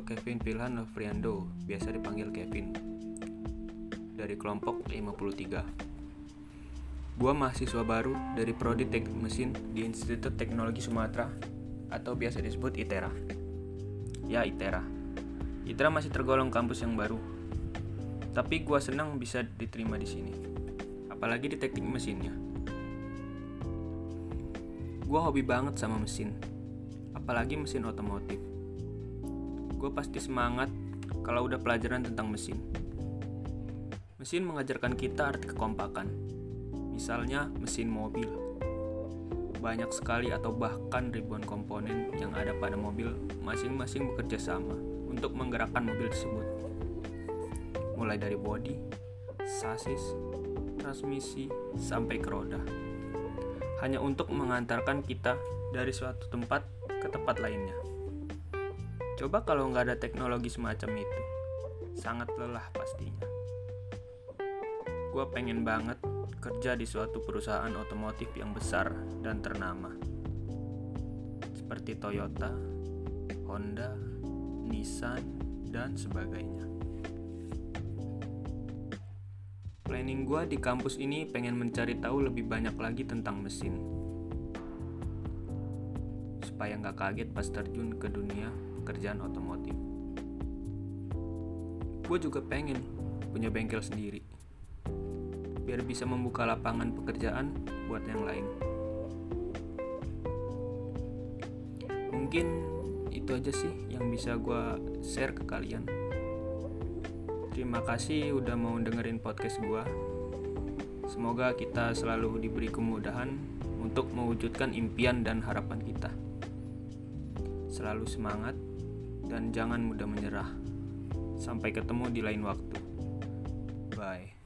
Kevin Pilhan Novriando, biasa dipanggil Kevin. Dari kelompok 53. Gua mahasiswa baru dari Prodi Teknik Mesin di Institut Teknologi Sumatera atau biasa disebut ITERA. Ya, ITERA. ITERA masih tergolong kampus yang baru. Tapi gua senang bisa diterima di sini. Apalagi di teknik mesinnya. Gua hobi banget sama mesin. Apalagi mesin otomotif gue pasti semangat kalau udah pelajaran tentang mesin. Mesin mengajarkan kita arti kekompakan. Misalnya mesin mobil. Banyak sekali atau bahkan ribuan komponen yang ada pada mobil masing-masing bekerja sama untuk menggerakkan mobil tersebut. Mulai dari bodi, sasis, transmisi, sampai ke roda. Hanya untuk mengantarkan kita dari suatu tempat ke tempat lainnya. Coba kalau nggak ada teknologi semacam itu, sangat lelah pastinya. Gue pengen banget kerja di suatu perusahaan otomotif yang besar dan ternama. Seperti Toyota, Honda, Nissan, dan sebagainya. Planning gue di kampus ini pengen mencari tahu lebih banyak lagi tentang mesin. Supaya nggak kaget pas terjun ke dunia pekerjaan otomotif. Gue juga pengen punya bengkel sendiri, biar bisa membuka lapangan pekerjaan buat yang lain. Mungkin itu aja sih yang bisa gue share ke kalian. Terima kasih udah mau dengerin podcast gue. Semoga kita selalu diberi kemudahan untuk mewujudkan impian dan harapan kita. Selalu semangat dan jangan mudah menyerah. Sampai ketemu di lain waktu. Bye.